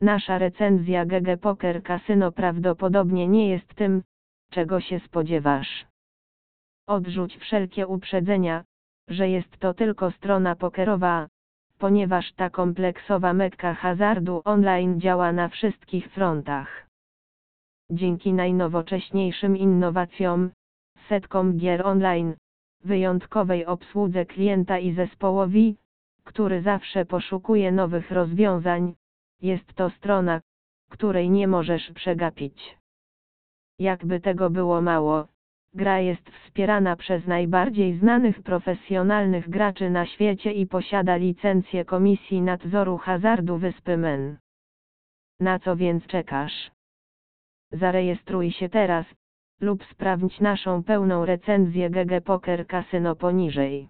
Nasza recenzja GG Poker Casino prawdopodobnie nie jest tym, czego się spodziewasz. Odrzuć wszelkie uprzedzenia, że jest to tylko strona pokerowa, ponieważ ta kompleksowa mekka hazardu online działa na wszystkich frontach. Dzięki najnowocześniejszym innowacjom, setkom gier online, wyjątkowej obsłudze klienta i zespołowi, który zawsze poszukuje nowych rozwiązań, jest to strona, której nie możesz przegapić. Jakby tego było mało, gra jest wspierana przez najbardziej znanych profesjonalnych graczy na świecie i posiada licencję Komisji Nadzoru Hazardu Wyspy Men. Na co więc czekasz? Zarejestruj się teraz, lub sprawdź naszą pełną recenzję GG Poker Casino poniżej.